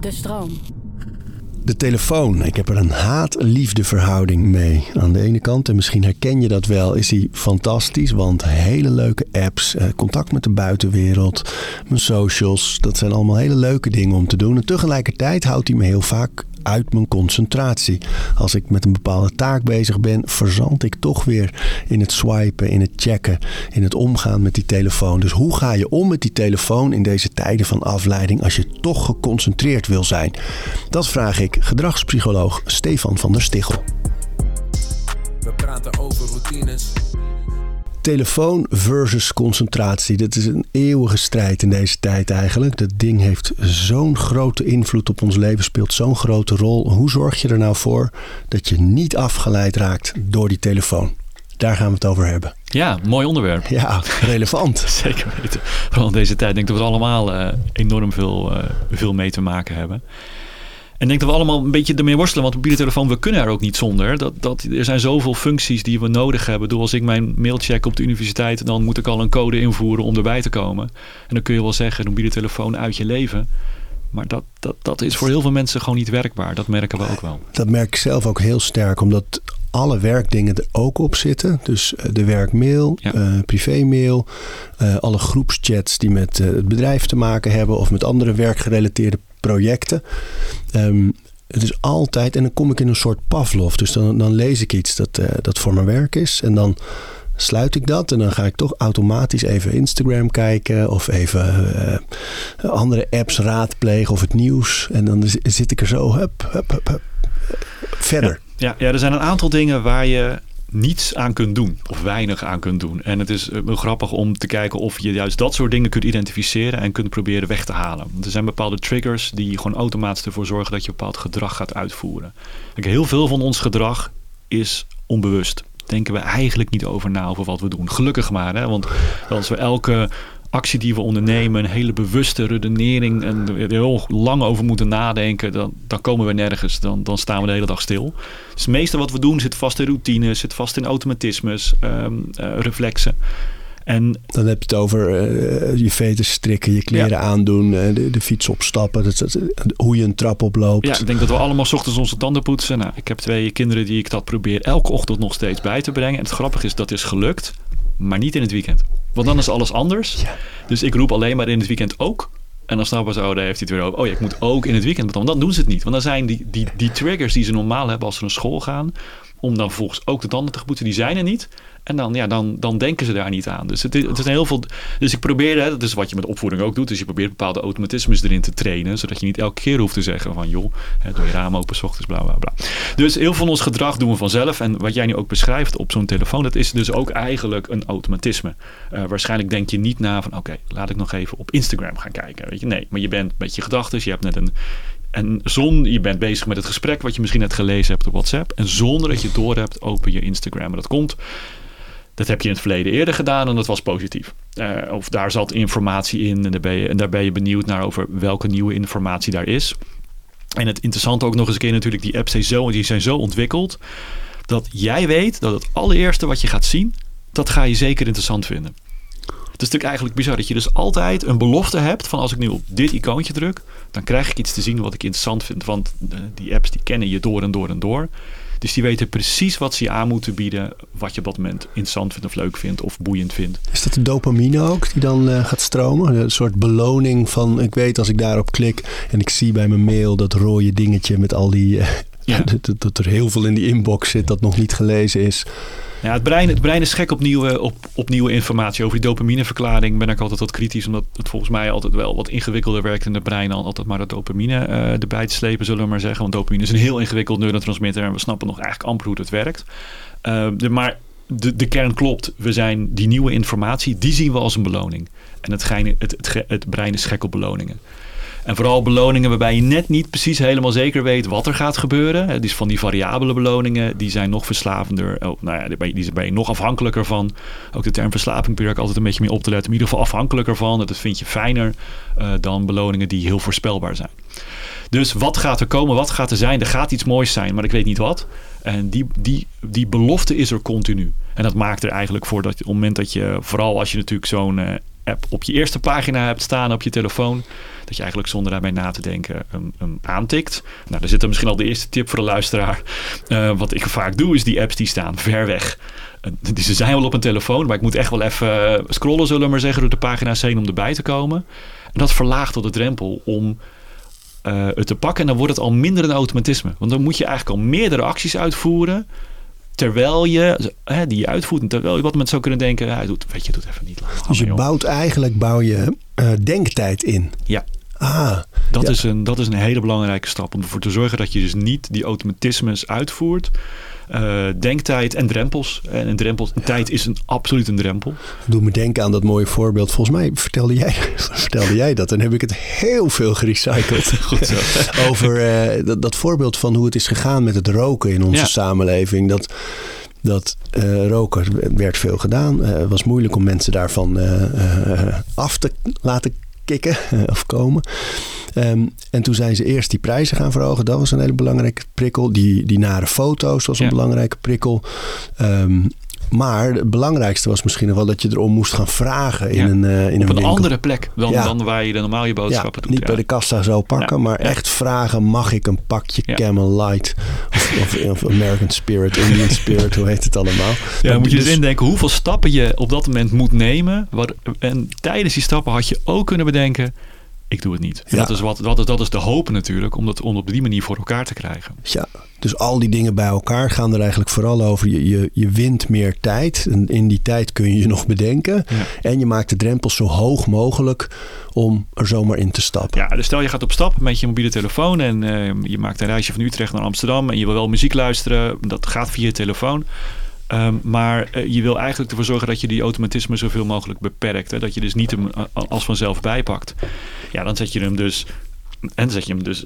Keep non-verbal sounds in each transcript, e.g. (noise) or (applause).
De stroom. De telefoon, ik heb er een haat-liefde verhouding mee. Aan de ene kant, en misschien herken je dat wel, is hij fantastisch. Want hele leuke apps, eh, contact met de buitenwereld, mijn socials. Dat zijn allemaal hele leuke dingen om te doen. En tegelijkertijd houdt hij me heel vaak uit mijn concentratie. Als ik met een bepaalde taak bezig ben, verzand ik toch weer in het swipen, in het checken, in het omgaan met die telefoon. Dus hoe ga je om met die telefoon in deze tijden van afleiding als je toch geconcentreerd wil zijn? Dat vraag ik gedragspsycholoog Stefan van der Stichel. We praten over routines. Telefoon versus concentratie. Dat is een eeuwige strijd in deze tijd eigenlijk. Dat ding heeft zo'n grote invloed op ons leven, speelt zo'n grote rol. Hoe zorg je er nou voor dat je niet afgeleid raakt door die telefoon? Daar gaan we het over hebben. Ja, mooi onderwerp. Ja, relevant. (laughs) Zeker weten. Vooral in deze tijd denk ik dat we allemaal uh, enorm veel, uh, veel mee te maken hebben. En ik denk dat we allemaal een beetje ermee worstelen. Want mobiele telefoon, we kunnen er ook niet zonder. Dat, dat, er zijn zoveel functies die we nodig hebben. Door als ik mijn mail check op de universiteit... dan moet ik al een code invoeren om erbij te komen. En dan kun je wel zeggen, de mobiele telefoon uit je leven. Maar dat, dat, dat is voor heel veel mensen gewoon niet werkbaar. Dat merken we ook wel. Dat merk ik zelf ook heel sterk. Omdat alle werkdingen er ook op zitten. Dus de werkmail, ja. uh, privémail, uh, alle groepschats die met uh, het bedrijf te maken hebben of met andere werkgerelateerde projecten. Um, het is altijd, en dan kom ik in een soort Pavlov. Dus dan, dan lees ik iets dat, dat voor mijn werk is. En dan sluit ik dat en dan ga ik toch automatisch even Instagram kijken of even uh, andere apps raadplegen of het nieuws. En dan zit ik er zo hup, hup, hup, hup verder. Ja, ja, er zijn een aantal dingen waar je niets aan kunt doen of weinig aan kunt doen. En het is wel grappig om te kijken of je juist dat soort dingen kunt identificeren en kunt proberen weg te halen. Want er zijn bepaalde triggers die gewoon automatisch ervoor zorgen dat je bepaald gedrag gaat uitvoeren. Kijk, heel veel van ons gedrag is onbewust denken we eigenlijk niet over na over wat we doen. Gelukkig maar, hè? want als we elke actie die we ondernemen, een hele bewuste redenering en er heel lang over moeten nadenken, dan, dan komen we nergens. Dan, dan staan we de hele dag stil. Dus het meeste wat we doen zit vast in routines, zit vast in automatismes, um, uh, reflexen. En, dan heb je het over uh, je veten strikken, je kleren ja. aandoen, uh, de, de, fiets opstappen, dat, dat, hoe je een trap oploopt. Ja, ik denk dat we allemaal ochtends onze tanden poetsen. Nou, ik heb twee kinderen die ik dat probeer elke ochtend nog steeds bij te brengen. En het grappige is, dat is gelukt, maar niet in het weekend. Want dan is alles anders. Ja. Dus ik roep alleen maar in het weekend ook. En dan snappen ze, oh, daar heeft hij het weer over. Oh ja, ik moet ook in het weekend. Want dan doen ze het niet. Want dan zijn die, die, die triggers die ze normaal hebben als ze naar school gaan. Om dan volgens ook de tanden te poetsen, die zijn er niet. En dan, ja, dan, dan denken ze daar niet aan. Dus het, het is heel veel. Dus ik probeer, hè, dat is wat je met opvoeding ook doet. Dus je probeert bepaalde automatismes erin te trainen. Zodat je niet elke keer hoeft te zeggen van joh, hè, doe je raam open s ochtends, bla bla bla. Dus heel veel van ons gedrag doen we vanzelf. En wat jij nu ook beschrijft op zo'n telefoon, dat is dus ook eigenlijk een automatisme. Uh, waarschijnlijk denk je niet na van oké, laat ik nog even op Instagram gaan kijken. Weet je, nee, maar je bent met je gedachten, je hebt net een. En zonder, je bent bezig met het gesprek wat je misschien net gelezen hebt op WhatsApp. En zonder dat je door hebt, open je Instagram. Dat komt dat heb je in het verleden eerder gedaan en dat was positief. Uh, of daar zat informatie in en daar, ben je, en daar ben je benieuwd naar over welke nieuwe informatie daar is. En het interessante ook nog eens een keer natuurlijk, die apps zijn zo, die zijn zo ontwikkeld dat jij weet dat het allereerste wat je gaat zien, dat ga je zeker interessant vinden. Het is natuurlijk eigenlijk bizar dat je dus altijd een belofte hebt van als ik nu op dit icoontje druk, dan krijg ik iets te zien wat ik interessant vind. Want die apps die kennen je door en door en door. Dus die weten precies wat ze je aan moeten bieden. Wat je op dat moment interessant vindt of leuk vindt of boeiend vindt. Is dat de dopamine ook die dan uh, gaat stromen? Een soort beloning van ik weet als ik daarop klik en ik zie bij mijn mail dat rode dingetje met al die... Uh, ja. (laughs) dat, dat er heel veel in die inbox zit dat nog niet gelezen is. Ja, het brein, het brein is gek op nieuwe, op, op nieuwe informatie. Over die dopamineverklaring ben ik altijd wat kritisch. Omdat het volgens mij altijd wel wat ingewikkelder werkt in het brein. Dan altijd maar de dopamine uh, erbij te slepen, zullen we maar zeggen. Want dopamine is een heel ingewikkeld neurotransmitter. En we snappen nog eigenlijk amper hoe het werkt. De, maar de, de kern klopt. We zijn die nieuwe informatie, die zien we als een beloning. En het, het, het, het brein is gek op beloningen. En vooral beloningen waarbij je net niet precies helemaal zeker weet wat er gaat gebeuren. Dus van die variabele beloningen, die zijn nog verslavender. Oh, nou ja, die ben je nog afhankelijker van. Ook de term verslaving probeer ik altijd een beetje mee op te letten. In ieder geval afhankelijker van. Dat vind je fijner uh, dan beloningen die heel voorspelbaar zijn. Dus wat gaat er komen? Wat gaat er zijn? Er gaat iets moois zijn, maar ik weet niet wat. En die, die, die belofte is er continu. En dat maakt er eigenlijk voor dat op het moment dat je, vooral als je natuurlijk zo'n eh, op je eerste pagina hebt staan op je telefoon, dat je eigenlijk zonder daarbij na te denken hem, aantikt. Nou, daar zit er misschien al de eerste tip voor de luisteraar. Eh, wat ik vaak doe, is die apps die staan ver weg. Uh, ze zijn wel op een telefoon, maar ik moet echt wel even scrollen, zullen we maar zeggen, door de pagina's heen om erbij te komen. En dat verlaagt tot de drempel om het te pakken. En dan wordt het al minder een automatisme. Want dan moet je eigenlijk al meerdere acties uitvoeren. Terwijl je hè, die je uitvoert. En terwijl je wat mensen zou kunnen denken. Hij doet, weet je, doet even niet lang. Dus je bouwt eigenlijk bouw je uh, denktijd in. Ja. Ah, dat, ja. is een, dat is een hele belangrijke stap. Om ervoor te zorgen dat je dus niet die automatismes uitvoert. Uh, denktijd en drempels. En een drempel, ja. tijd is een, absoluut een drempel. Doe me denken aan dat mooie voorbeeld. Volgens mij vertelde jij, (laughs) vertelde jij dat. En heb ik het heel veel gerecycled. (laughs) Goed zo. (laughs) Over uh, dat, dat, voorbeeld van hoe het is gegaan met het roken in onze ja. samenleving. Dat, dat uh, roken werd veel gedaan. Het was moeilijk om mensen daarvan af te laten kicken (laughs) of komen. Um, en toen zijn ze eerst die prijzen gaan verhogen. Dat was een hele belangrijke prikkel. Die, die nare foto's was een ja. belangrijke prikkel. Um, maar het belangrijkste was misschien wel dat je erom moest gaan vragen in ja. een, uh, in Op een, een winkel. andere plek dan, Ja. dan waar je de normaal je boodschappen doet. Niet bij de kassa zo pakken, Ja. maar Ja. echt vragen: mag ik een pakje Ja. Camel Light of, of, of American Spirit, Indian Spirit, hoe heet het allemaal? Ja, Maar moet je dus dus- indenken hoeveel stappen je op dat moment moet nemen. Wat, en tijdens die stappen had je ook kunnen bedenken, ik doe het niet. Ja. dat, is wat, dat, is, dat is de hoop natuurlijk, om dat om op die manier voor elkaar te krijgen. Ja, dus al die dingen bij elkaar gaan er eigenlijk vooral over. Je, je, je wint meer tijd. En in die tijd kun je je nog bedenken. Ja. En je maakt de drempel zo hoog mogelijk om er zomaar in te stappen. Ja, dus stel je gaat op stap met je mobiele telefoon en eh, je maakt een reisje van Utrecht naar Amsterdam en je wil wel muziek luisteren. Dat gaat via je telefoon. Ehm, maar eh, je wil eigenlijk ervoor zorgen dat je die automatisme zoveel mogelijk beperkt. Hè? Dat je dus niet hem als vanzelf bijpakt. Ja, dan zet je hem dus. En zet je hem dus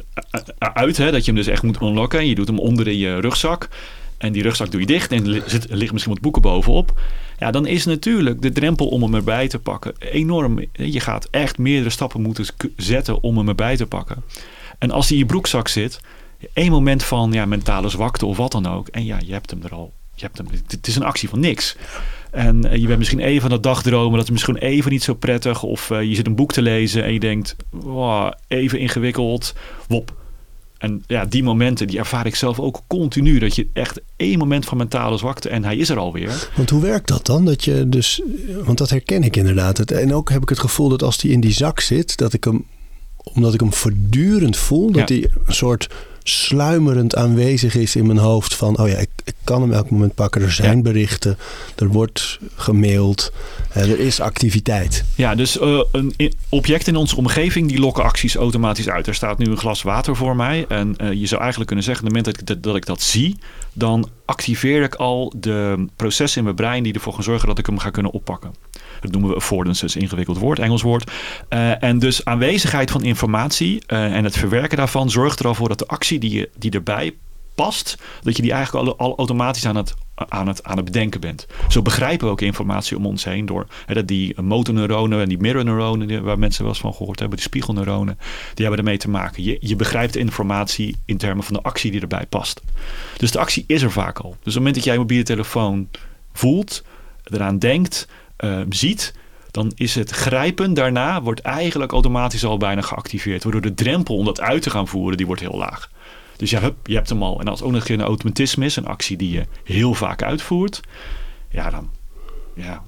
uit, hè? dat je hem dus echt moet unlocken. Je doet hem onder in je rugzak. En die rugzak doe je dicht en er li- zit, liggen misschien wat boeken bovenop. Ja, dan is natuurlijk de drempel om hem erbij te pakken enorm. Je gaat echt meerdere stappen moeten zetten om hem erbij te pakken. En als hij in je broekzak zit, één moment van ja, mentale zwakte of wat dan ook. En ja, je hebt hem er al. Je hebt hem, het is een actie van niks. En eh, je bent misschien even aan het dagdromen. Dat is misschien even niet zo prettig. Of eh, je zit een boek te lezen en je denkt, wow, even ingewikkeld. Wop. En ja, die momenten, die ervaar ik zelf ook continu. Dat je echt één moment van mentale zwakte en hij is er alweer. Want hoe werkt dat dan? Dat je dus, want dat herken ik inderdaad. En ook heb ik het gevoel dat als die in die zak zit, dat ik hem, omdat ik hem voortdurend voel, dat Ja. hij een soort sluimerend aanwezig is in mijn hoofd van, oh ja, ik, ik kan hem elk moment pakken. Er zijn Ja. berichten, er wordt gemaild, er is activiteit. Ja, dus eh, een object in onze omgeving die lokken acties automatisch uit. Er staat nu een glas water voor mij. En eh, je zou eigenlijk kunnen zeggen, op het moment dat ik, dat, dat ik dat zie, dan activeer ik al de processen in mijn brein die ervoor gaan zorgen dat ik hem ga kunnen oppakken. Dat noemen we affordances, ingewikkeld woord, Engels woord. Eh, en dus aanwezigheid van informatie eh, en het verwerken daarvan zorgt er al voor dat de actie die, je, die erbij past, dat je die eigenlijk al, al automatisch aan het, aan, het, aan het bedenken bent. Zo begrijpen we ook informatie om ons heen door hè, dat die motorneuronen en die mirrorneuronen, waar mensen wel eens van gehoord hebben, die spiegelneuronen, die hebben ermee te maken. Je, je begrijpt informatie in termen van de actie die erbij past. Dus de actie is er vaak al. Dus op het moment dat jij je mobiele telefoon voelt, eraan denkt, eh, ziet, dan is het grijpen daarna wordt eigenlijk automatisch al bijna geactiveerd. Waardoor de drempel om dat uit te gaan voeren, die wordt heel laag. Dus ja, hup, je hebt hem al. En als ook nog een automatisme is, een actie die je heel vaak uitvoert, ja, dan, ja,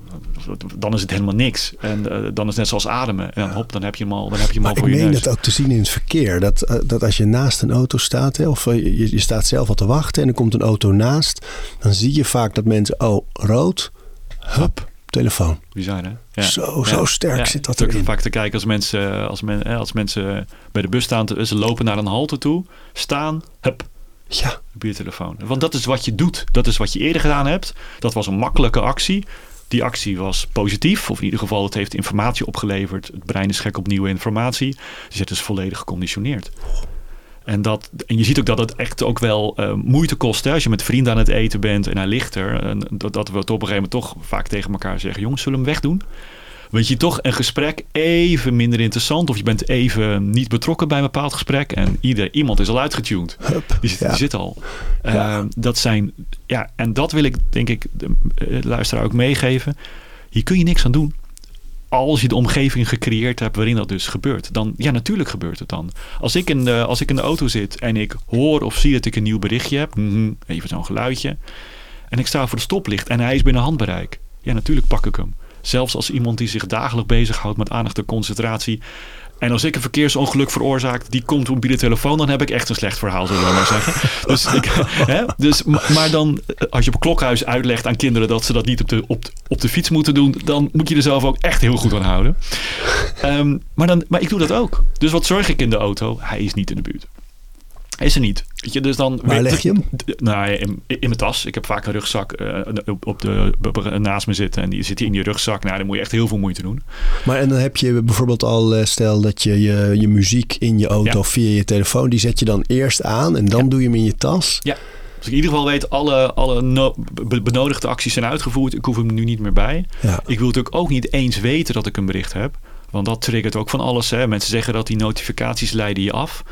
dan is het helemaal niks. En eh, dan is het net zoals ademen. En dan, hop, dan heb je hem al, dan heb je hem al Maar ik voor je meen neus. dat ook te zien in het verkeer. Dat, eh, dat als je naast een auto staat, hè, of eh, je, je staat zelf al te wachten en er komt een auto naast, dan zie je vaak dat mensen, oh, rood, hup, telefoon. Bizar, hè? Ja. Zo- zo sterk zit dat erin. vaak te kijken als mensen, als, men, als mensen bij de bus staan, te- ze lopen naar een halte toe, staan, hup, Ja, mobiele telefoon. Want dat is wat je doet. Dat is wat je eerder gedaan hebt. Dat was een makkelijke actie. Die actie was positief, of in ieder geval het heeft informatie opgeleverd. Het brein is gek op nieuwe informatie. Dus het is volledig geconditioneerd. En, dat, en je ziet ook dat het echt ook wel eh, moeite kost. Hè? Als je met vrienden aan het eten bent en hij ligt er. En dat, dat we het op een gegeven moment toch vaak tegen elkaar zeggen: jongens, zullen we hem wegdoen? Want je toch een gesprek even minder interessant. Of je bent even niet betrokken bij een bepaald gesprek. En ieder, iemand is al uitgetuned. Hup, Die zit, ja. die zit al. Ja. Eh, dat zijn, ja, en dat wil ik denk ik de eh, luisteraar ook meegeven. Hier kun je niks aan doen. Als je de omgeving gecreëerd hebt waarin dat dus gebeurt. Dan, ja, natuurlijk gebeurt het dan. Als ik in de, als ik in de auto zit en ik hoor of zie dat ik een nieuw berichtje heb. mhm, even zo'n geluidje. En ik sta voor de stoplicht en hij is binnen handbereik. Ja, natuurlijk pak ik hem. Zelfs als iemand die zich dagelijks bezighoudt met aandacht en concentratie. En als ik een verkeersongeluk veroorzaak, die komt op de telefoon, dan heb ik echt een slecht verhaal, zullen we maar zeggen. (laughs) Dus, ik, hè, dus, ma- maar dan, eh, als je op klokhuis uitlegt aan kinderen dat ze dat niet op de, op, op de fiets moeten doen, dan moet je er zelf ook echt heel goed aan houden. Ehm, maar, dan, maar ik doe dat ook. Dus wat zorg ik in de auto? Hij is niet in de buurt. Is er niet. Weet je, dus dan Waar leg je hem? Nou, in, in mijn tas. Ik heb vaak een rugzak eh, op, op de, naast me zitten. En die zit in die rugzak. Nou, dan moet je echt heel veel moeite doen. Maar en dan heb je bijvoorbeeld al, eh, stel dat je je, je muziek in je auto Ja. via je telefoon, die zet je dan eerst aan en dan Ja. doe je hem in je tas. Ja. Dus ik in ieder geval weet, alle, alle no- be- benodigde acties zijn uitgevoerd. Ik hoef hem nu niet meer bij. Ja. Ik wil natuurlijk ook niet eens weten dat ik een bericht heb. Want dat triggert ook van alles. Hè. Mensen zeggen dat die notificaties leiden je af.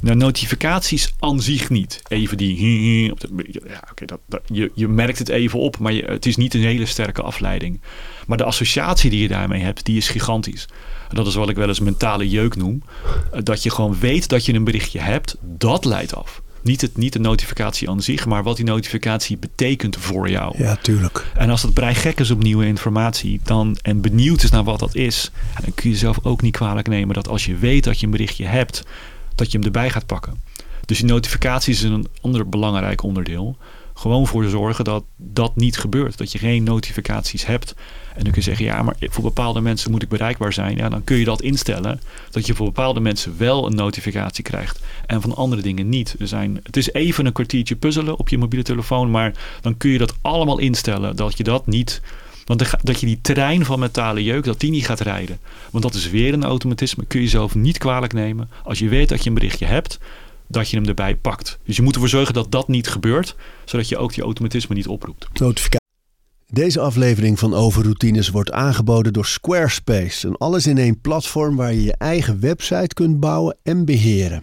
Nou, notificaties aan zich niet. Even die... op de- Ja, dat, dat, je, je merkt het even op, maar je, het is niet een hele sterke afleiding. Maar de associatie die je daarmee hebt, die is gigantisch. En dat is wat ik wel eens mentale jeuk noem. Dat je gewoon weet dat je een berichtje hebt, dat leidt af. Niet, het, niet de notificatie aan zich, maar wat die notificatie betekent voor jou. Ja, tuurlijk. En als het brein gek is op nieuwe informatie dan, en benieuwd is naar wat dat is, dan kun je zelf ook niet kwalijk nemen dat als je weet dat je een berichtje hebt, dat je hem erbij gaat pakken. Dus die notificaties is een ander belangrijk onderdeel. Gewoon voor zorgen dat dat niet gebeurt. Dat je geen notificaties hebt. En dan kun je zeggen, ja, maar voor bepaalde mensen moet ik bereikbaar zijn. Ja, dan kun je dat instellen. Dat je voor bepaalde mensen wel een notificatie krijgt. En van andere dingen niet. Zijn, het is even een kwartiertje puzzelen op je mobiele telefoon. Maar dan kun je dat allemaal instellen. Dat je dat niet... Want dat je die trein van mentale jeuk, dat die niet gaat rijden. Want dat is weer een automatisme. Kun je jezelf niet kwalijk nemen. Als je weet dat je een berichtje hebt, dat je hem erbij pakt. Dus je moet ervoor zorgen dat dat niet gebeurt. Zodat je ook die automatisme niet oproept. Deze aflevering van Overroutines wordt aangeboden door Squarespace. Een alles-in-één platform waar je je eigen website kunt bouwen en beheren.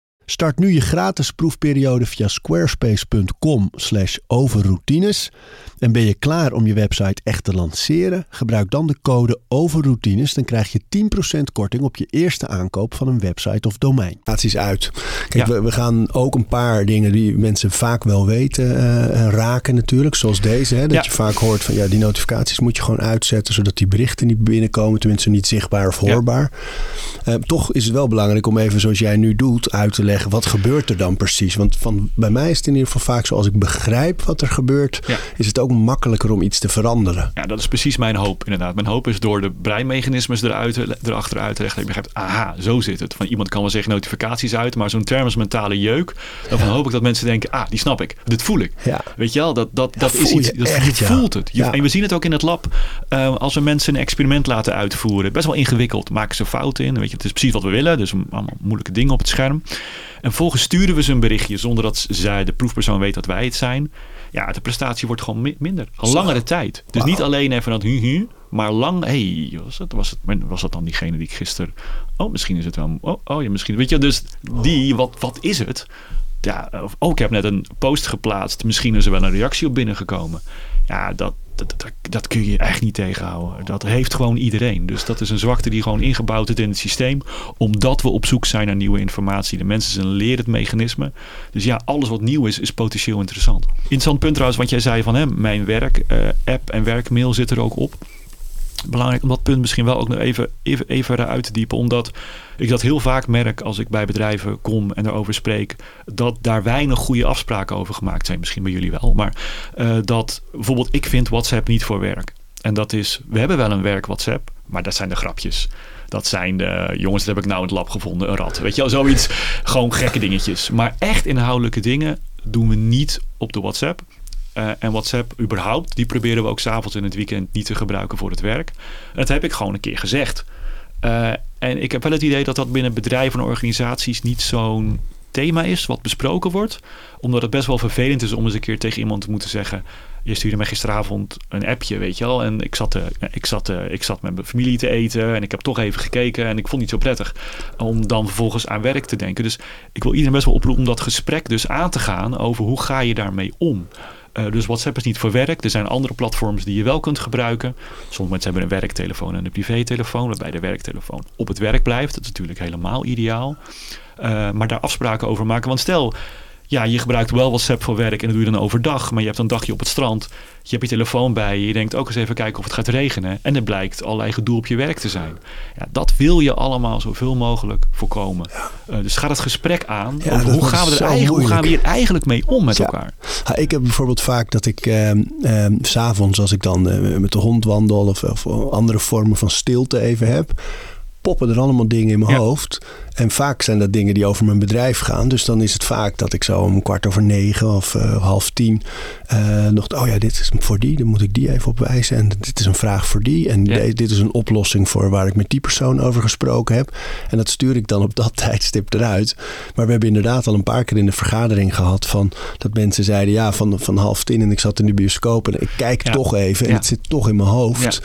Start nu je gratis proefperiode via squarespace.com/overroutines. En ben je klaar om je website echt te lanceren? Gebruik dan de code overroutines. Dan krijg je 10% korting op je eerste aankoop van een website of domein. Is uit. Kijk, Ja. we, we gaan ook een paar dingen die mensen vaak wel weten eh, raken natuurlijk. Zoals deze. Hè, dat Ja. je vaak hoort van ja, die notificaties moet je gewoon uitzetten. Zodat die berichten niet binnenkomen. Tenminste niet zichtbaar of Ja. hoorbaar. Eh, toch is het wel belangrijk om even zoals jij nu doet uit te leggen. Wat gebeurt er dan precies? Want van, bij mij is het in ieder geval vaak zo. Als ik begrijp wat er gebeurt. Ja. Is het ook makkelijker om iets te veranderen. Ja, dat is precies mijn hoop inderdaad. Mijn hoop is door de breinmechanismes eruit, erachter uit te leggen. Dat je begrijpt, aha, zo zit het. Van iemand kan wel zeggen notificaties uit, maar zo'n term als mentale jeuk. Dan hoop ik dat mensen denken, ah, die snap ik. Dit voel ik. Ja. Weet je wel, dat, dat, dat is iets, je dat echt, je voelt het. Je-. En we zien het ook in het lab. eh, als we mensen een experiment laten uitvoeren. Best wel ingewikkeld. Maken ze fouten in. Weet je, het is precies wat we willen. Dus allemaal moeilijke dingen op het scherm. En vervolgens sturen we ze een berichtje zonder dat zij, de proefpersoon weet dat wij het zijn. Ja, de prestatie wordt gewoon mi- minder. Een Zo. langere tijd. Dus niet alleen even dat hu hu, maar lang. hey, was, het, was, het, was dat dan diegene die ik gisteren. Oh, misschien is het wel. Oh, oh ja, misschien. Weet je, dus die, wat, wat is het? Ja, of, oh, ik heb net een post geplaatst. Misschien is er wel een reactie op binnengekomen. Ja, dat, dat, dat, kun je echt niet tegenhouden. Dat heeft gewoon iedereen. Dus dat is een zwakte die gewoon ingebouwd is in het systeem. Omdat we op zoek zijn naar nieuwe informatie. De mensen zijn een lerend mechanisme. Dus ja, alles wat nieuw is, is potentieel interessant. Interessant punt trouwens, want jij zei van hè, mijn werk, eh, app en werkmail zit er ook op. Belangrijk om dat punt misschien wel ook nog even, even, even eruit te diepen. Omdat ik dat heel vaak merk als ik bij bedrijven kom en erover spreek. Dat daar weinig goede afspraken over gemaakt zijn. Misschien bij jullie wel. Maar eh, dat bijvoorbeeld ik vind WhatsApp niet voor werk. En dat is, we hebben wel een werk WhatsApp, maar dat zijn de grapjes. Dat zijn de jongens, dat heb ik nou in het lab gevonden, een rat. Weet je wel, zoiets. Gewoon gekke dingetjes. Maar echt inhoudelijke dingen doen we niet op de WhatsApp. Uh, en WhatsApp überhaupt, die proberen we ook s'avonds in het weekend niet te gebruiken voor het werk. En dat heb ik gewoon een keer gezegd. Uh, en ik heb wel het idee dat dat binnen bedrijven en organisaties niet zo'n thema is wat besproken wordt. Omdat het best wel vervelend is om eens een keer tegen iemand te moeten zeggen. Je stuurde mij gisteravond een appje, weet je wel. En ik zat, uh, ik, zat, ik zat met mijn familie te eten. En ik heb toch even gekeken. En ik vond het niet zo prettig om dan vervolgens aan werk te denken. Dus ik wil iedereen best wel oproepen om dat gesprek dus aan te gaan over hoe ga je daarmee om. Uh, dus WhatsApp is niet voor werk. Er zijn andere platforms die je wel kunt gebruiken. Sommige mensen hebben een werktelefoon en een privételefoon, waarbij de werktelefoon op het werk blijft. Dat is natuurlijk helemaal ideaal. Uh, maar daar afspraken over maken. Want stel, ja, je gebruikt wel WhatsApp voor werk en dat doe je dan overdag. Maar je hebt een dagje op het strand. Je hebt je telefoon bij je. Je denkt ook eens even kijken of het gaat regenen. En er blijkt allerlei gedoe op je werk te zijn. Ja, dat wil je allemaal zoveel mogelijk voorkomen. Ja. Uh, dus ga het gesprek aan. Ja, over hoe, gaan we er eigenlijk, hoe gaan we hier eigenlijk mee om met elkaar? Ik heb bijvoorbeeld vaak dat ik uh, uh, s'avonds als ik dan uh, met de hond wandel of, of andere vormen van stilte even heb poppen er allemaal dingen in mijn ja. hoofd. En vaak zijn dat dingen die over mijn bedrijf gaan. Dus dan is het vaak dat ik zo om kwart over negen of uh, half tien uh, nog... Oh ja, dit is voor die, dan moet ik die even opwijzen. En dit is een vraag voor die. En ja. dit is een oplossing voor waar ik met die persoon over gesproken heb. En dat stuur ik dan op dat (laughs) tijdstip eruit. Maar we hebben inderdaad al een paar keer in de vergadering gehad... van dat mensen zeiden, ja, van, van half tien en ik zat in de bioscoop... en ik kijk ja. toch even en het zit toch in mijn hoofd.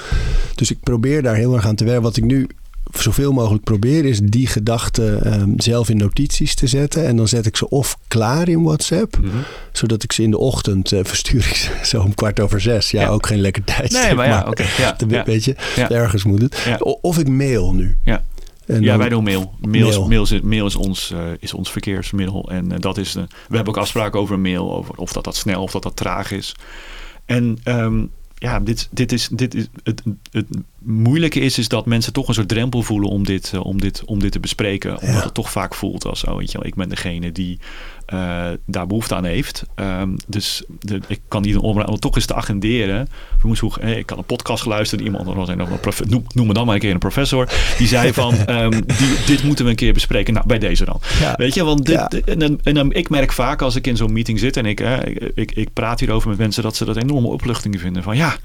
Dus ik probeer daar heel erg aan te werken. Wat ik nu zoveel mogelijk probeer is die gedachten um, zelf in notities te zetten. En dan zet ik ze of klaar in WhatsApp, mm -hmm. zodat ik ze in de ochtend uh, verstuur ik ze (laughs) zo om kwart over zes. Ja, ja. ook geen lekker tijdstip. Nee, maar ja, oké. Okay, ja, (laughs) ja. Weet je, ergens moet het. Of ik mail nu. Ja. En ja, wij doen mail. Mail, mail. mail, is, mail is, ons, uh, is ons verkeersmiddel. En uh, dat is, uh, we hebben ook afspraken over mail. Over of dat dat snel of dat dat traag is. En um, ja, dit, dit is, dit is het, het moeilijke is, is dat mensen toch een soort drempel voelen om dit, uh, om dit, om dit te bespreken. Omdat ja. het toch vaak voelt als zo, weet je wel, ik ben degene die uh, daar behoefte aan heeft. Um, dus de, ik kan niet om, toch eens te agenderen. Vroeg, hey, ik kan een podcast geluisterd. Iemand, noem, noem me dan maar een keer een professor. Die zei van, um, (laughs) die, dit moeten we een keer bespreken. Nou, bij deze dan. Ja. Weet je, want dit, ja. en, en, ik merk vaak als ik in zo'n meeting zit en ik, ik, ik, ik praat hierover met mensen, dat ze dat enorme opluchting vinden. Van ja,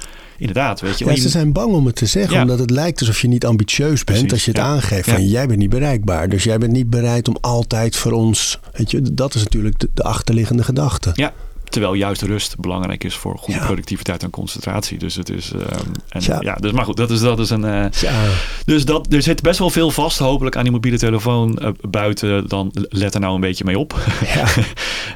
inderdaad. Weet je, ja, ze zijn bang om het te zeggen, ja. omdat het lijkt alsof je niet ambitieus bent Precies, als je het ja. aangeeft. Van jij bent niet bereikbaar. Dus jij bent niet bereid om altijd voor ons. Weet je, dat is natuurlijk de, de achterliggende gedachte. Ja. Terwijl juist rust belangrijk is voor goede productiviteit en concentratie. Dus het is. Um, en, ja. dus maar goed, dat is, dat is een. Uh, dus dat, er zit best wel veel vast, hopelijk, aan die mobiele telefoon uh, buiten. Dan let er nou een beetje mee op.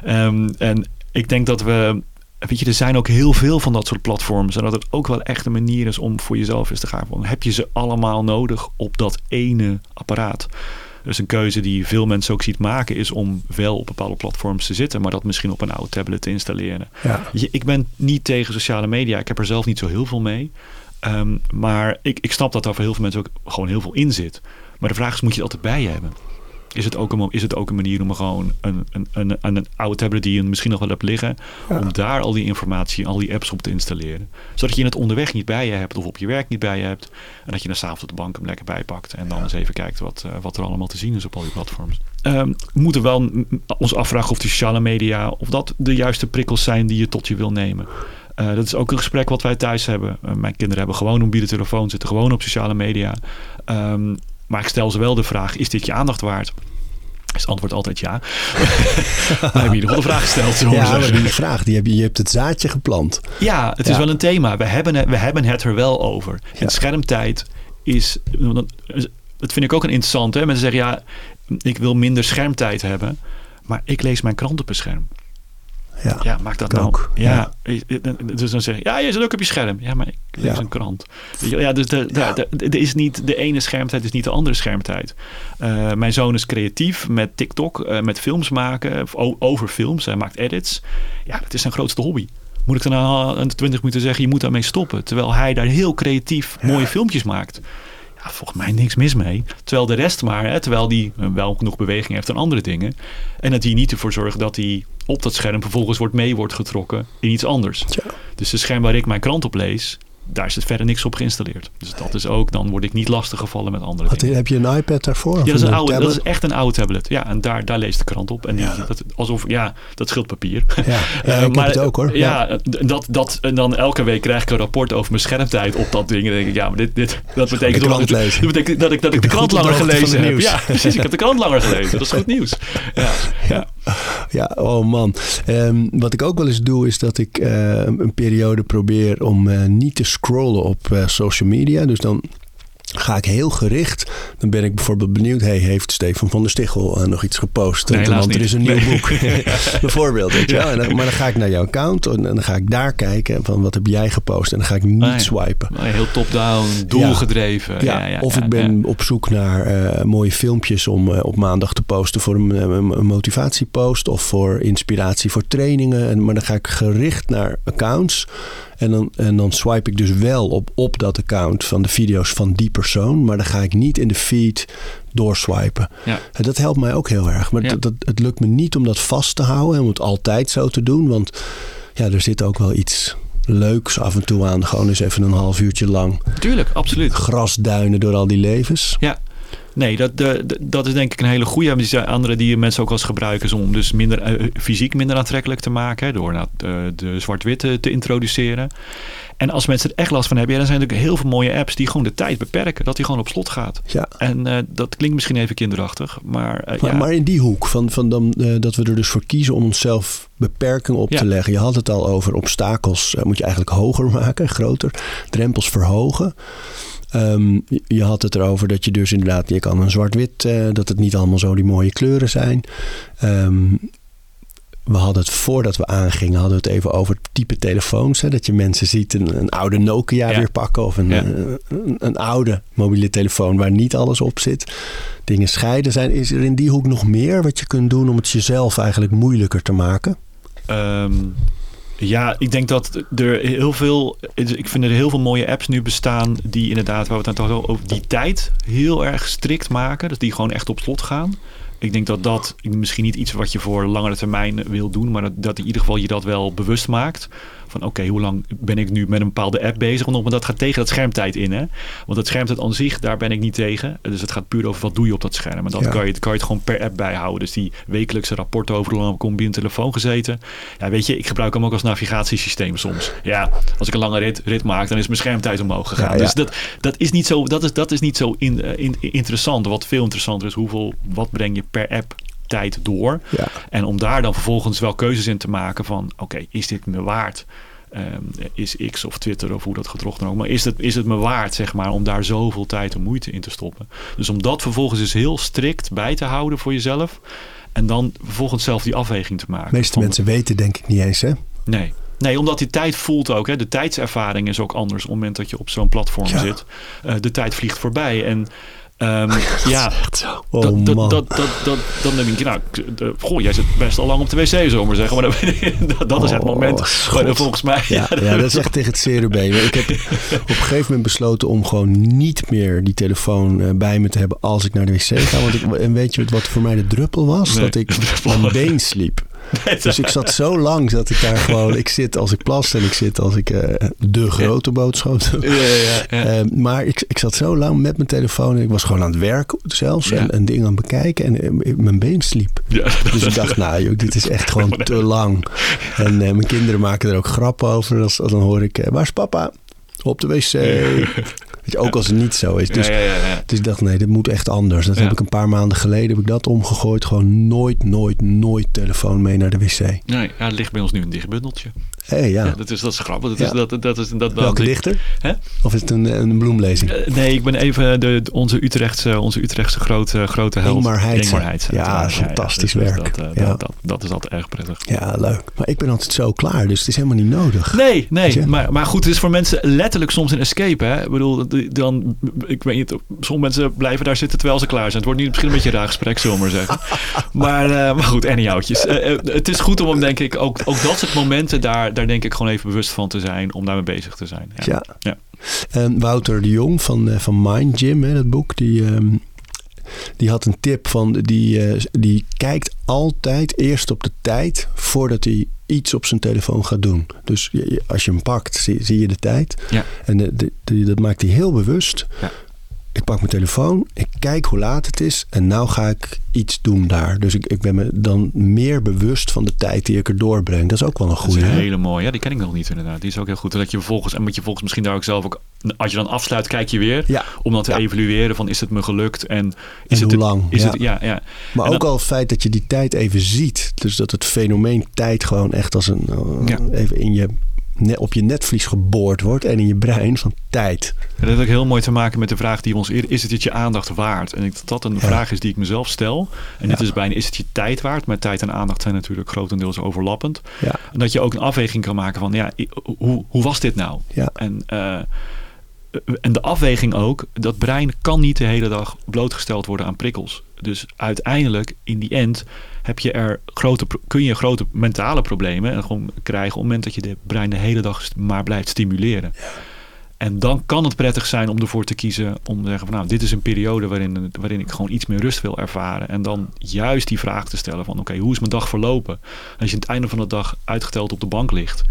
um, (laughs) en ik denk dat we weet je, er zijn ook heel veel van dat soort platforms. En dat het ook wel echt een manier is om voor jezelf eens te gaan. Van, heb je ze allemaal nodig op dat ene apparaat? Dus een keuze die veel mensen ook ziet maken is om wel op bepaalde platforms te zitten, maar dat misschien op een oude tablet te installeren. Ja. Je, ik ben niet tegen sociale media. Ik heb er zelf niet zo heel veel mee. Um, maar ik, ik snap dat daar voor heel veel mensen ook gewoon heel veel in zit. Maar de vraag is, moet je het altijd bij je hebben? Is het ook een, is het ook een manier om gewoon een, een, een, een oude tablet die je misschien nog wel hebt liggen, ja. om daar al die informatie, al die apps op te installeren. Zodat je het onderweg niet bij je hebt of op je werk niet bij je hebt. En dat je dan s'avonds op de bank hem lekker bijpakt en dan ja. eens even kijkt wat, uh, wat er allemaal te zien is op al die platforms. Um, we moeten wel ons afvragen of die sociale media, of dat de juiste prikkels zijn die je tot je wil nemen. Uh, dat is ook een gesprek wat wij thuis hebben. Uh, mijn kinderen hebben gewoon een mobiele telefoon, zitten gewoon op sociale media. Um, maar ik stel ze wel de vraag: is dit je aandacht waard? Is het antwoord altijd ja. (laughs) maar heb je ieder geval de vraag gesteld. Ja, maar die vraag, die heb je, je hebt het zaadje geplant. Ja, het ja. is wel een thema. We hebben, het, we hebben het er wel over. Ja. En schermtijd is... Dat vind ik ook een interessant. Hè? Mensen zeggen, ja, ik wil minder schermtijd hebben. Maar ik lees mijn krant op een scherm. Ja, ja maak dat nou. Ook. Ja. ja. Dus dan zeg je, ja, je zit ook op je scherm. Ja, maar ik lees ja. een krant. Ja, dus de, de, de, de, is niet, de ene schermtijd is niet de andere schermtijd. Uh, mijn zoon is creatief met TikTok, uh, met films maken, over films. Hij maakt edits. Ja, dat is zijn grootste hobby. Moet ik dan aan 20 minuten zeggen, je moet daarmee stoppen. Terwijl hij daar heel creatief mooie filmpjes maakt volgens mij niks mis mee. Terwijl de rest maar, hè, terwijl die wel genoeg beweging heeft en andere dingen. En dat die niet ervoor zorgt dat hij op dat scherm vervolgens wordt mee wordt getrokken in iets anders. Ja. Dus de scherm waar ik mijn krant op lees, daar is verder niks op geïnstalleerd. Dus dat is ook, dan word ik niet lastiggevallen met andere Wat, dingen. heb je een iPad daarvoor? Ja, dat is, een oude, tablet? dat is echt een oude tablet. Ja, en daar, daar leest de krant op. En die, Ja. dat, alsof, ja, dat scheelt papier. Ja, (laughs) ja, Eh, heb het ook hoor. Ja, Dat, dat, en dan elke week krijg ik een rapport over mijn schermtijd op dat ding. En dan denk ik, ja, maar dit, dit, dat betekent, De toch krant dat, dat betekent dat ik, dat ik de krant langer gelezen heb. Ja, (laughs) precies. Ik heb de krant langer gelezen. Dat is goed nieuws. Ja, ja. Ja, oh man. Ehm, wat ik ook wel eens doe, is dat ik eh, een periode probeer om eh, niet te scrollen op eh, social media. Dus dan ga ik heel gericht. Dan ben ik bijvoorbeeld benieuwd. Hey, heeft Stefan van der Stichel eh, nog iets gepost? Nee, Want er is een nieuw Nee. boek. (laughs) Bijvoorbeeld. Weet je wel. En dan, maar dan ga ik naar jouw account en dan ga ik daar kijken van wat heb jij gepost. En dan ga ik niet Ah, ja. swipen. Heel top-down, doelgedreven. Ja, Ja, ja, of ja, ik ben ja. op zoek naar eh, mooie filmpjes om op maandag te posten voor een, een, een motivatiepost of voor inspiratie voor trainingen. En, maar dan ga ik gericht naar accounts. En dan, en dan swipe ik dus wel op, op dat account van de video's van die persoon. Maar dan ga ik niet in de feed doorswipen. Ja. En dat helpt mij ook heel erg. Maar Ja. dat, dat, het lukt me niet om dat vast te houden en om het altijd zo te doen. Want ja, er zit ook wel iets leuks af en toe aan. Gewoon eens even een half uurtje lang Tuurlijk, absoluut. grasduinen door al die levens. Ja. Nee, dat, de, dat is denk ik een hele goede. Er zijn andere die mensen ook als gebruiken om dus minder, eh, fysiek minder aantrekkelijk te maken. Door nou, de, de zwart-witte te introduceren. En als mensen er echt last van hebben, ja, dan zijn er natuurlijk heel veel mooie apps die gewoon de tijd beperken. Dat die gewoon op slot gaat. Ja. En eh, dat klinkt misschien even kinderachtig, maar, eh, Maar, ja. maar in die hoek, van, van dan, eh, dat we er dus voor kiezen om onszelf beperkingen op Ja. te leggen. Je had het al over obstakels, eh, moet je eigenlijk hoger (laughs) maken, groter. Drempels verhogen. Ehm, je- had het erover dat je dus inderdaad, je kan een zwart-wit, eh, dat het niet allemaal zo die mooie kleuren zijn. Ehm, we hadden het voordat we aangingen, hadden we het even over het type telefoons. Hè, dat je mensen ziet een, een oude Nokia Ja. weer pakken of een, Ja. eh, een, een oude mobiele telefoon waar niet alles op zit. Dingen scheiden zijn. Is er in die hoek nog meer wat je kunt doen om het jezelf eigenlijk moeilijker te maken? Ehm, ja, ik denk dat er heel veel. Ik vind er heel veel mooie apps nu bestaan. die inderdaad, waar we het net al over die tijd heel erg strikt maken. Dus die gewoon echt op slot gaan. Ik denk dat dat misschien niet iets wat je voor langere termijn wil doen. maar dat, dat in ieder geval je dat wel bewust maakt. Van oké, hoe lang ben ik nu met een bepaalde app bezig? Want dat gaat tegen dat schermtijd in. Hè? Want het schermtijd aan zich, daar ben ik niet tegen. Dus het gaat puur over wat doe je op dat scherm. En dat Ja. kan, je, kan je het gewoon per app bijhouden. Dus die wekelijkse rapporten over hoe lang heb ik op een telefoon gezeten. Ja, weet je, ik gebruik hem ook als navigatiesysteem soms. Ja, als ik een lange rit, rit maak, dan is mijn schermtijd omhoog gegaan. Ja, ja. Dus dat, dat is niet zo, dat is, dat is niet zo in, eh, in- interessant. Wat veel interessanter is, hoeveel, wat breng je per app tijd door? Ja. En om daar dan vervolgens wel keuzes in te maken van... oké, is dit me waard? Ehm, is X of Twitter of hoe dat gedrocht dan ook. Maar is het, is het me waard, zeg maar, om daar zoveel tijd en moeite in te stoppen? Dus om dat vervolgens eens heel strikt bij te houden voor jezelf... en dan vervolgens zelf die afweging te maken. De meeste mensen weten denk ik niet eens hè? Nee. Nee, omdat die tijd voelt ook. Hè. De tijdservaring is ook anders op het moment dat je op zo'n platform Ja. zit. Eh, de tijd vliegt voorbij. En ehm, (laughs) ja, Echt zo. Oh dat, dat, man. dat, dat, dat, dan denk je, nou, ik- de- goh, jij zit best al lang op de wc, zullen we maar zeggen. Maar dat, (laughs) dat is het Oh, moment. waar volgens mij. Ja, ja, dat is echt tegen het zere been. Ik heb (laughs) op een gegeven moment besloten om gewoon niet meer die telefoon eh, bij me te hebben als ik naar de wc ga. Want ik, en weet je wat voor mij de druppel was? Nee, dat ik aan mijn been sliep. (laughs) Dus ik zat zo lang dat ik daar gewoon... Ik zit als ik plas en ik zit als ik eh, de grote boodschap doe. (laughs) Eh, maar ik, ik zat zo lang met mijn telefoon en ik was gewoon aan het werken zelfs. En een ding aan het bekijken en eh, mijn been sliep. (laughs) Dus ik dacht, nou joh, dit is echt gewoon te lang. En mijn kinderen maken er ook grappen over. Als, als dan hoor ik, waar is papa? Op de wc. Je, ook als het niet zo is. Dus, dus ik dacht, nee, dit moet echt anders. Dat heb ik een paar maanden geleden heb ik dat omgegooid. Gewoon nooit, nooit, nooit telefoon mee naar de wc. Nee, ja, er ligt bij ons nu een dicht bundeltje. hey, ja. Ja, dat, is, dat is grappig. Dat Ja. is, dat, dat is, dat, Welke dat- dichter? Hè? Of is het een, een bloemlezing? Eh, Nee, ik ben even de, onze, Utrechtse, onze Utrechtse grote, grote held. Ingmar Ja, fantastisch Dus werk. Dat, eh, Ja. dat, dat, dat is altijd erg prettig. Ja, leuk. Maar ik ben altijd zo klaar, dus het is helemaal niet nodig. Nee, nee. Maar, maar goed, het is voor mensen letterlijk soms een escape. Hè? Ik bedoel, dan, ik weet niet, sommige mensen blijven daar zitten terwijl ze klaar zijn. Het wordt nu misschien een beetje een raar gesprek, zullen we maar zeggen. (laughs) maar, eh, maar goed, anyhowtjes. Eh, eh, het is goed om denk ik, ook, ook dat soort momenten daar, daar denk ik gewoon even bewust van te zijn. Om daarmee bezig te zijn. Ja. Ja. Ja. En Wouter de Jong van, van Mind Gym, hè, dat boek, die, ehm, die had een tip van die, eh, die kijkt altijd eerst op de tijd voordat hij iets op zijn telefoon gaat doen. Dus je- je- als je hem pakt, zie, zie je de tijd. Ja. En de, de- de- dat maakt hij heel bewust. Ja. Ik pak mijn telefoon, ik kijk hoe laat het is en nou ga ik iets doen daar. Dus ik, ik ben me dan meer bewust van de tijd die ik er doorbreng. Dat is ook wel een Dat is goede. een hele mooie. Ja, die ken ik nog niet inderdaad. Die is ook heel goed. Dat je vervolgens, en moet je volgens misschien daar ook zelf ook... Als je dan afsluit, kijk je weer. Ja. Om dan te Ja. evalueren van is het me gelukt en is En het hoe lang, Is ja. Het, ja, ja. Maar En ook dan- al het feit dat je die tijd even ziet. Dus dat het fenomeen tijd gewoon echt als een eh, even in je, op je netvlies geboord wordt en in je brein van tijd. Dat heeft ook heel mooi te maken met de vraag die we ons eerder... Is het het je aandacht waard? En ik, dat dat een Ja. vraag is die ik mezelf stel. En dit Ja. is bijna, is het je tijd waard? Maar tijd en aandacht zijn natuurlijk grotendeels overlappend. Ja, En dat je ook een afweging kan maken van... Ja, hoe, hoe was dit nou? En, eh, en de afweging ook, dat brein kan niet de hele dag blootgesteld worden aan prikkels. Dus uiteindelijk, in die end, heb je er grote, kun je grote mentale problemen en gewoon krijgen op het moment dat je de brein de hele dag maar blijft stimuleren. En dan kan het prettig zijn om ervoor te kiezen om te zeggen van nou, dit is een periode waarin, waarin ik gewoon iets meer rust wil ervaren. En dan juist die vraag te stellen van oké, hoe is mijn dag verlopen? Als je aan het einde van de dag uitgeteld op de bank ligt.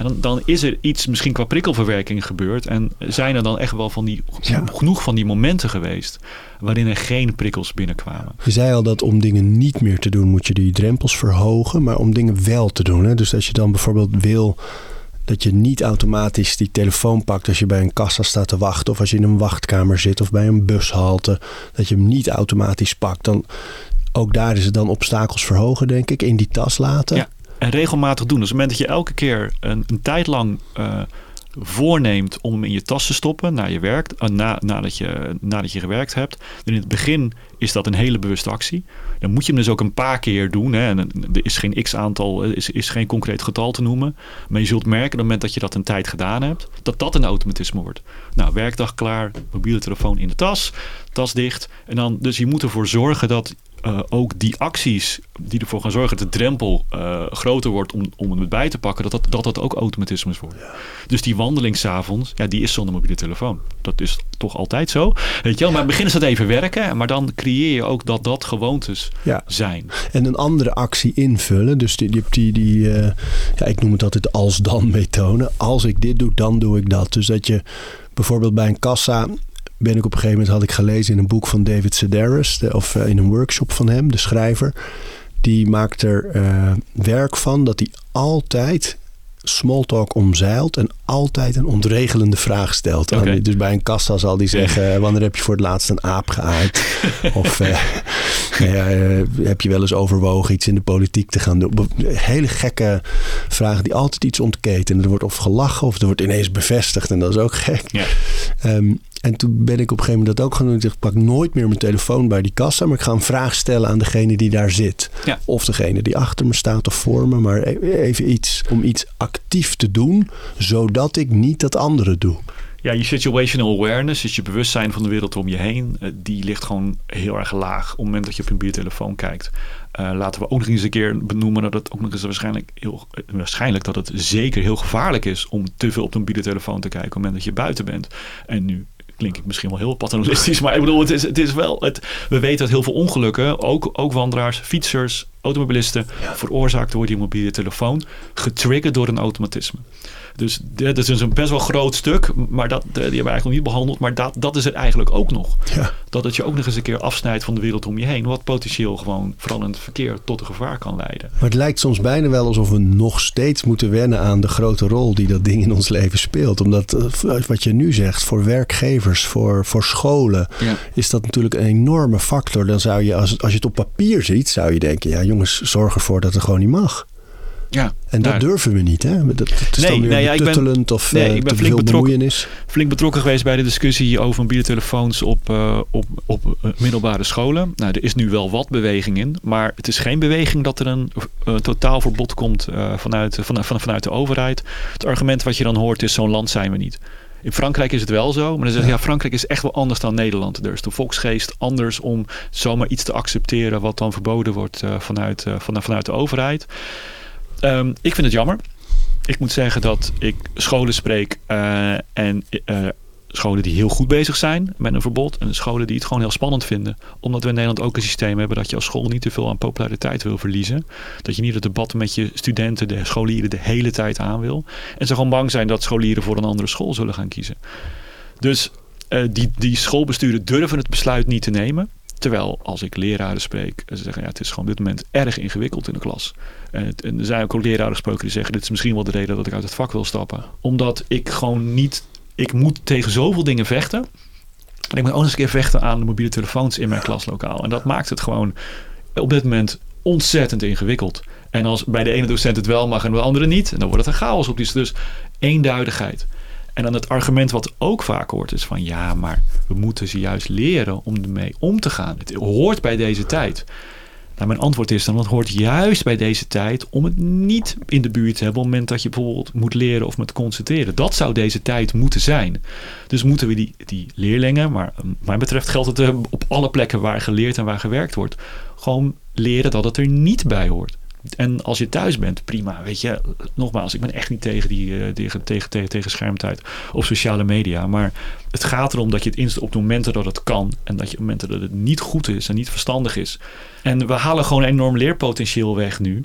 En dan, dan is er iets misschien qua prikkelverwerking gebeurd. En zijn er dan echt wel van die, Ja. genoeg van die momenten geweest waarin er geen prikkels binnenkwamen. Je zei al dat om dingen niet meer te doen moet je die drempels verhogen, maar om dingen wel te doen. Hè? Dus als je dan bijvoorbeeld wil dat je niet automatisch die telefoon pakt als je bij een kassa staat te wachten of als je in een wachtkamer zit of bij een bushalte, dat je hem niet automatisch pakt, dan ook daar is het dan obstakels verhogen, denk ik, in die tas laten. Ja. En regelmatig doen. Dus op het moment dat je elke keer een, een tijd lang eh, voorneemt om hem in je tas te stoppen na je werk, eh, na, nadat, je, nadat je gewerkt hebt. En in het begin is dat een hele bewuste actie. Dan moet je hem dus ook een paar keer doen. Hè. Er is geen x-aantal, er is, is geen concreet getal te noemen. Maar je zult merken op het moment dat je dat een tijd gedaan hebt, dat dat een automatisme wordt. Nou, werkdag klaar, mobiele telefoon in de tas, tas dicht. En dan, dus je moet ervoor zorgen dat eh, ook die acties die ervoor gaan zorgen dat de drempel eh, groter wordt om, om hem bij te pakken, dat dat, dat, dat ook automatismes worden. Dus die wandeling s'avonds, ja, die is zonder mobiele telefoon. Dat is toch altijd zo. Weet je wel? Maar in het begin is dat even werken, maar dan creëer je ook dat dat gewoontes Ja. zijn. En een andere actie invullen. Dus die, die, die, die eh, ja, ik noem het altijd als-dan methode. Als ik dit doe, dan doe ik dat. Dus dat je bijvoorbeeld bij een kassa ben ik op een gegeven moment had ik gelezen in een boek van David Sedaris, de- of eh, in een workshop van hem, de schrijver. Die maakt er eh, werk van dat hij altijd smalltalk omzeilt en altijd een ontregelende vraag stelt. aan Dus bij een kassa zal die zeggen: eh, Wanneer heb je voor het laatst een aap geaaid? (laughs) of nou ja, heb je wel eens overwogen iets in de politiek te gaan doen? Hele gekke vragen die altijd iets ontketen. Er wordt of gelachen of er wordt ineens bevestigd en dat is ook gek. Ja. Ehm, en toen ben ik op een gegeven moment dat ook gaan doen. Ik pak nooit meer mijn telefoon bij die kassa, maar ik ga een vraag stellen aan degene die daar zit. Ja. Of degene die achter me staat of voor me, maar e- even iets om iets actief te doen, zodat ik niet dat andere doe. Ja, je situational awareness, dus je bewustzijn van de wereld om je heen, eh, die ligt gewoon heel erg laag op het moment dat je op je mobiele telefoon kijkt. Eh, laten we ook nog eens een keer benoemen dat het ook nog eens waarschijnlijk, heel, eh, waarschijnlijk dat het zeker heel gevaarlijk is om te veel op de mobiele telefoon te kijken op het moment dat je buiten bent. En nu klink ik misschien wel heel paternalistisch, maar ik bedoel, het is, het is wel, het, we weten dat heel veel ongelukken, ook, ook wandelaars, fietsers, automobilisten, veroorzaakt door die mobiele telefoon, getriggerd door een automatisme. Dus dit is dus een best wel groot stuk, maar dat, die hebben we eigenlijk nog niet behandeld. Maar dat, dat is het eigenlijk ook nog. Ja. Dat het je ook nog eens een keer afsnijdt van de wereld om je heen. Wat potentieel gewoon, vooral in het verkeer, tot een gevaar kan leiden. Maar het lijkt soms bijna wel alsof we nog steeds moeten wennen aan de grote rol die dat ding in ons leven speelt. Omdat eh, wat je nu zegt, voor werkgevers, voor, voor scholen, Ja. is dat natuurlijk een enorme factor. Dan zou je, als, als je het op papier ziet, zou je denken, ja jongens, zorg ervoor dat het gewoon niet mag. Ja, En dat nou, durven we niet, hè? Dat, dat is Nee, dan weer nee, ja, ik ben- of nee, eh, ik ben te flink veel betrokken. flink betrokken geweest bij de discussie over mobiele telefoons op, eh, op, op eh, middelbare scholen. Nou, er is nu wel wat beweging in, maar het is geen beweging dat er een eh, totaal verbod komt eh, vanuit, van, van, vanuit de overheid. Het argument wat je dan hoort is: zo'n land zijn we niet. In Frankrijk is het wel zo, maar dan zeg je ja. Frankrijk is echt wel anders dan Nederland. Er is de volksgeest anders om zomaar iets te accepteren wat dan verboden wordt eh, vanuit, eh, van, vanuit de overheid. Ehm, ik vind het jammer. Ik moet zeggen dat ik scholen spreek eh, en eh, scholen die heel goed bezig zijn met een verbod. En scholen die het gewoon heel spannend vinden. Omdat we in Nederland ook een systeem hebben dat je als school niet te veel aan populariteit wil verliezen. Dat je niet het debat met je studenten, de scholieren, de hele tijd aan wil. En ze gewoon bang zijn dat scholieren voor een andere school zullen gaan kiezen. Dus uh, die, die schoolbesturen durven het besluit niet te nemen. Terwijl als ik leraren spreek, ze zeggen ja, het is gewoon op dit moment erg ingewikkeld in de klas. En, er zijn ook leraren gesproken die zeggen dit is misschien wel de reden dat ik uit het vak wil stappen. Omdat ik gewoon niet ik moet tegen zoveel dingen vechten. En ik moet ook eens een keer vechten aan de mobiele telefoons in mijn klaslokaal. En dat maakt het gewoon op dit moment ontzettend ingewikkeld. En als bij de ene docent het wel mag en de andere niet, dan wordt het een chaos op die. Dus eenduidigheid. En dan het argument wat ook vaak hoort is van ja, maar we moeten ze juist leren om ermee om te gaan. Het hoort bij deze tijd. Nou, mijn antwoord is dan, het hoort juist bij deze tijd om het niet in de buurt te hebben op het moment dat je bijvoorbeeld moet leren of moet concentreren. Dat zou deze tijd moeten zijn. Dus moeten we die, die leerlingen, maar wat mij betreft geldt het eh, op alle plekken waar geleerd en waar gewerkt wordt, gewoon leren dat het er niet bij hoort. En als je thuis bent, prima. Weet je, nogmaals, ik ben echt niet tegen, die, uh, tegen, tegen, tegen, tegen schermtijd op sociale media. Maar het gaat erom dat je het inzet op de momenten dat het kan. En dat je op momenten dat het niet goed is en niet verstandig is. En we halen gewoon enorm leerpotentieel weg nu.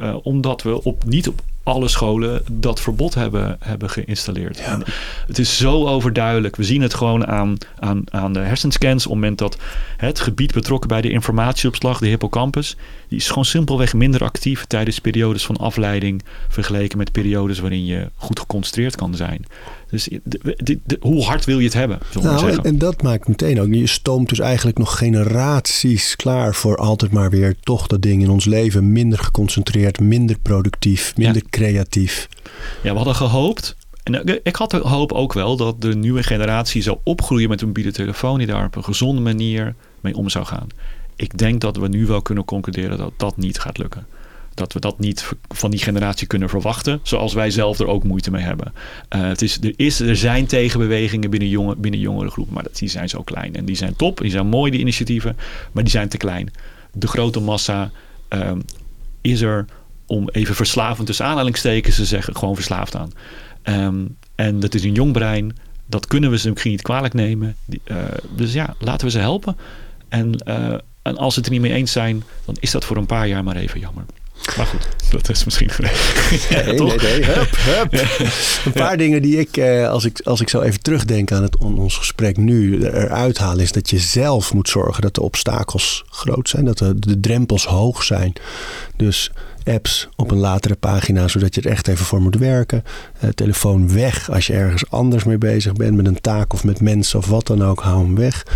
Uh, omdat we op, niet op alle scholen dat verbod hebben, hebben geïnstalleerd. Ja. Het is zo overduidelijk. We zien het gewoon aan, aan, aan de hersenscans. Op het moment dat het gebied betrokken bij de informatieopslag, de hippocampus, die is gewoon simpelweg minder actief tijdens periodes van afleiding vergeleken met periodes waarin je goed geconcentreerd kan zijn. Dus de, de, hoe hard wil je het hebben? Nou, en, en, dat maakt meteen ook. Je stoomt dus eigenlijk nog generaties klaar voor altijd maar weer toch dat ding in ons leven. Minder geconcentreerd, minder productief, minder creatief. Ja, we hadden gehoopt. En ik had de hoop ook wel dat de nieuwe generatie zou opgroeien met een mobiele telefoon die daar op een gezonde manier mee om zou gaan. Ik denk dat we nu wel kunnen concluderen dat dat niet gaat lukken dat we dat niet van die generatie kunnen verwachten. Zoals wij zelf er ook moeite mee hebben. Uh, het is, er, is, er zijn tegenbewegingen binnen, jonge, binnen jongere groepen. Maar die zijn zo klein. En die zijn top. Die zijn mooi, die initiatieven. Maar die zijn te klein. De grote massa uh, is er om even verslavend tussen aanhalingstekens te zeggen. Gewoon verslaafd aan. Um, en dat is een jong brein. Dat kunnen we ze misschien niet kwalijk nemen. Uh, dus ja, laten we ze helpen. En, uh, en als ze het er niet mee eens zijn, dan is dat voor een paar jaar maar even jammer. Maar goed, dat is misschien (laughs) ja, nee, nee, nee, hup, hup. Een paar dingen die ik, eh, als ik, als ik zo even terugdenk aan het, ons gesprek nu, eruit haal, is dat je zelf moet zorgen dat de obstakels groot zijn, dat de, de drempels hoog zijn. Dus apps op een latere pagina, zodat je er echt even voor moet werken. Uh, telefoon weg als je ergens anders mee bezig bent, met een taak of met mensen of wat dan ook, hou hem weg.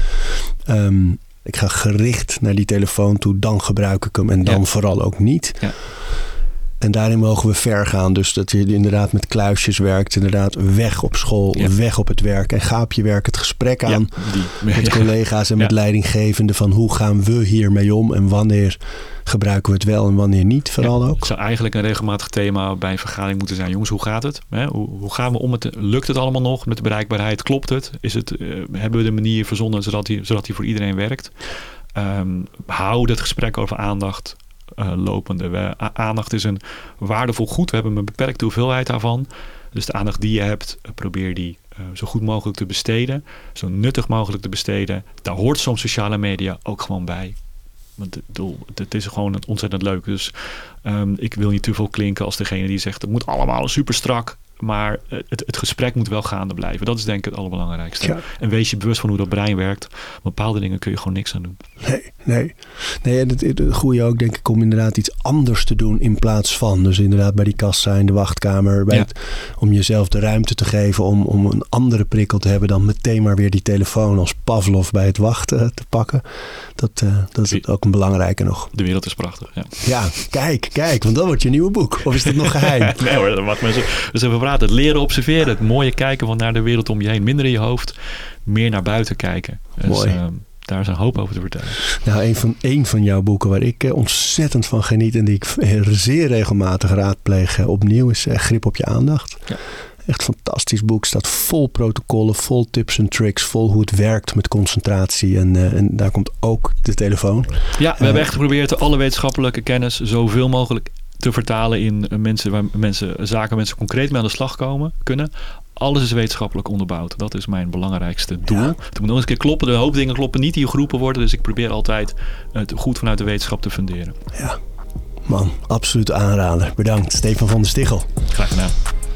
Um, ik ga gericht naar die telefoon toe, dan gebruik ik hem en dan vooral ook niet. Ja. En daarin mogen we ver gaan. Dus dat je inderdaad met kluisjes werkt. Inderdaad weg op school, weg op het werk. En ga op je werk het gesprek aan met (laughs) collega's en met leidinggevenden. Van hoe gaan we hiermee om en wanneer gebruiken we het wel en wanneer niet vooral ook. Het zou eigenlijk een regelmatig thema bij een vergadering moeten zijn. Jongens, hoe gaat het? Hoe, gaan we om het? Lukt het allemaal nog met de bereikbaarheid? Klopt het? Is het uh, hebben we de manier verzonnen zodat die, zodat die voor iedereen werkt? Um, hou het gesprek over aandacht uh, lopende. Aandacht is een waardevol goed. We hebben een beperkte hoeveelheid daarvan. Dus de aandacht die je hebt, uh, probeer die uh, zo goed mogelijk te besteden. Zo nuttig mogelijk te besteden. Daar hoort soms sociale media ook gewoon bij. Want het is gewoon ontzettend leuk. Dus um, ik wil niet te veel klinken als degene die zegt... het moet allemaal super strak. Maar het, het, gesprek moet wel gaande blijven. Dat is denk ik het allerbelangrijkste. Ja. En wees je bewust van hoe dat brein werkt. Bepaalde dingen kun je gewoon niks aan doen. Nee, nee. nee en het, het goede ook denk ik om inderdaad iets anders te doen in plaats van. Dus inderdaad bij die kassa in de wachtkamer. Bij ja. het, om jezelf de ruimte te geven om, om een andere prikkel te hebben dan meteen maar weer die telefoon als Pavlov bij het wachten te pakken. Dat, uh, dat is ook een belangrijke nog. De wereld is prachtig, ja. Ja, kijk, kijk, want dan wordt je nieuwe boek. Of is dit nog geheim? (laughs) nee hoor, dat mag mensen. Dus we praten. Het leren observeren, het mooie kijken van naar de wereld om je heen. Minder in je hoofd, meer naar buiten kijken. Dus, Mooi. Uh, daar is een hoop over te vertellen. Nou, een van, een van jouw boeken waar ik ontzettend van geniet en die ik zeer regelmatig raadpleeg opnieuw is Grip op je aandacht. Ja. Echt fantastisch boek. Staat vol protocollen, vol tips en tricks, vol hoe het werkt met concentratie. En, uh, en daar komt ook de telefoon. Ja, we hebben echt geprobeerd alle wetenschappelijke kennis zoveel mogelijk te vertalen in mensen waar mensen, zaken mensen concreet mee aan de slag komen, kunnen. Alles is wetenschappelijk onderbouwd. Dat is mijn belangrijkste doel. Ja. Het moet nog eens een keer kloppen. De hoop dingen kloppen niet die geroepen worden. Dus ik probeer altijd het goed vanuit de wetenschap te funderen. Ja, man, absoluut aanrader. Bedankt, Stefan van der Stichel. Graag gedaan.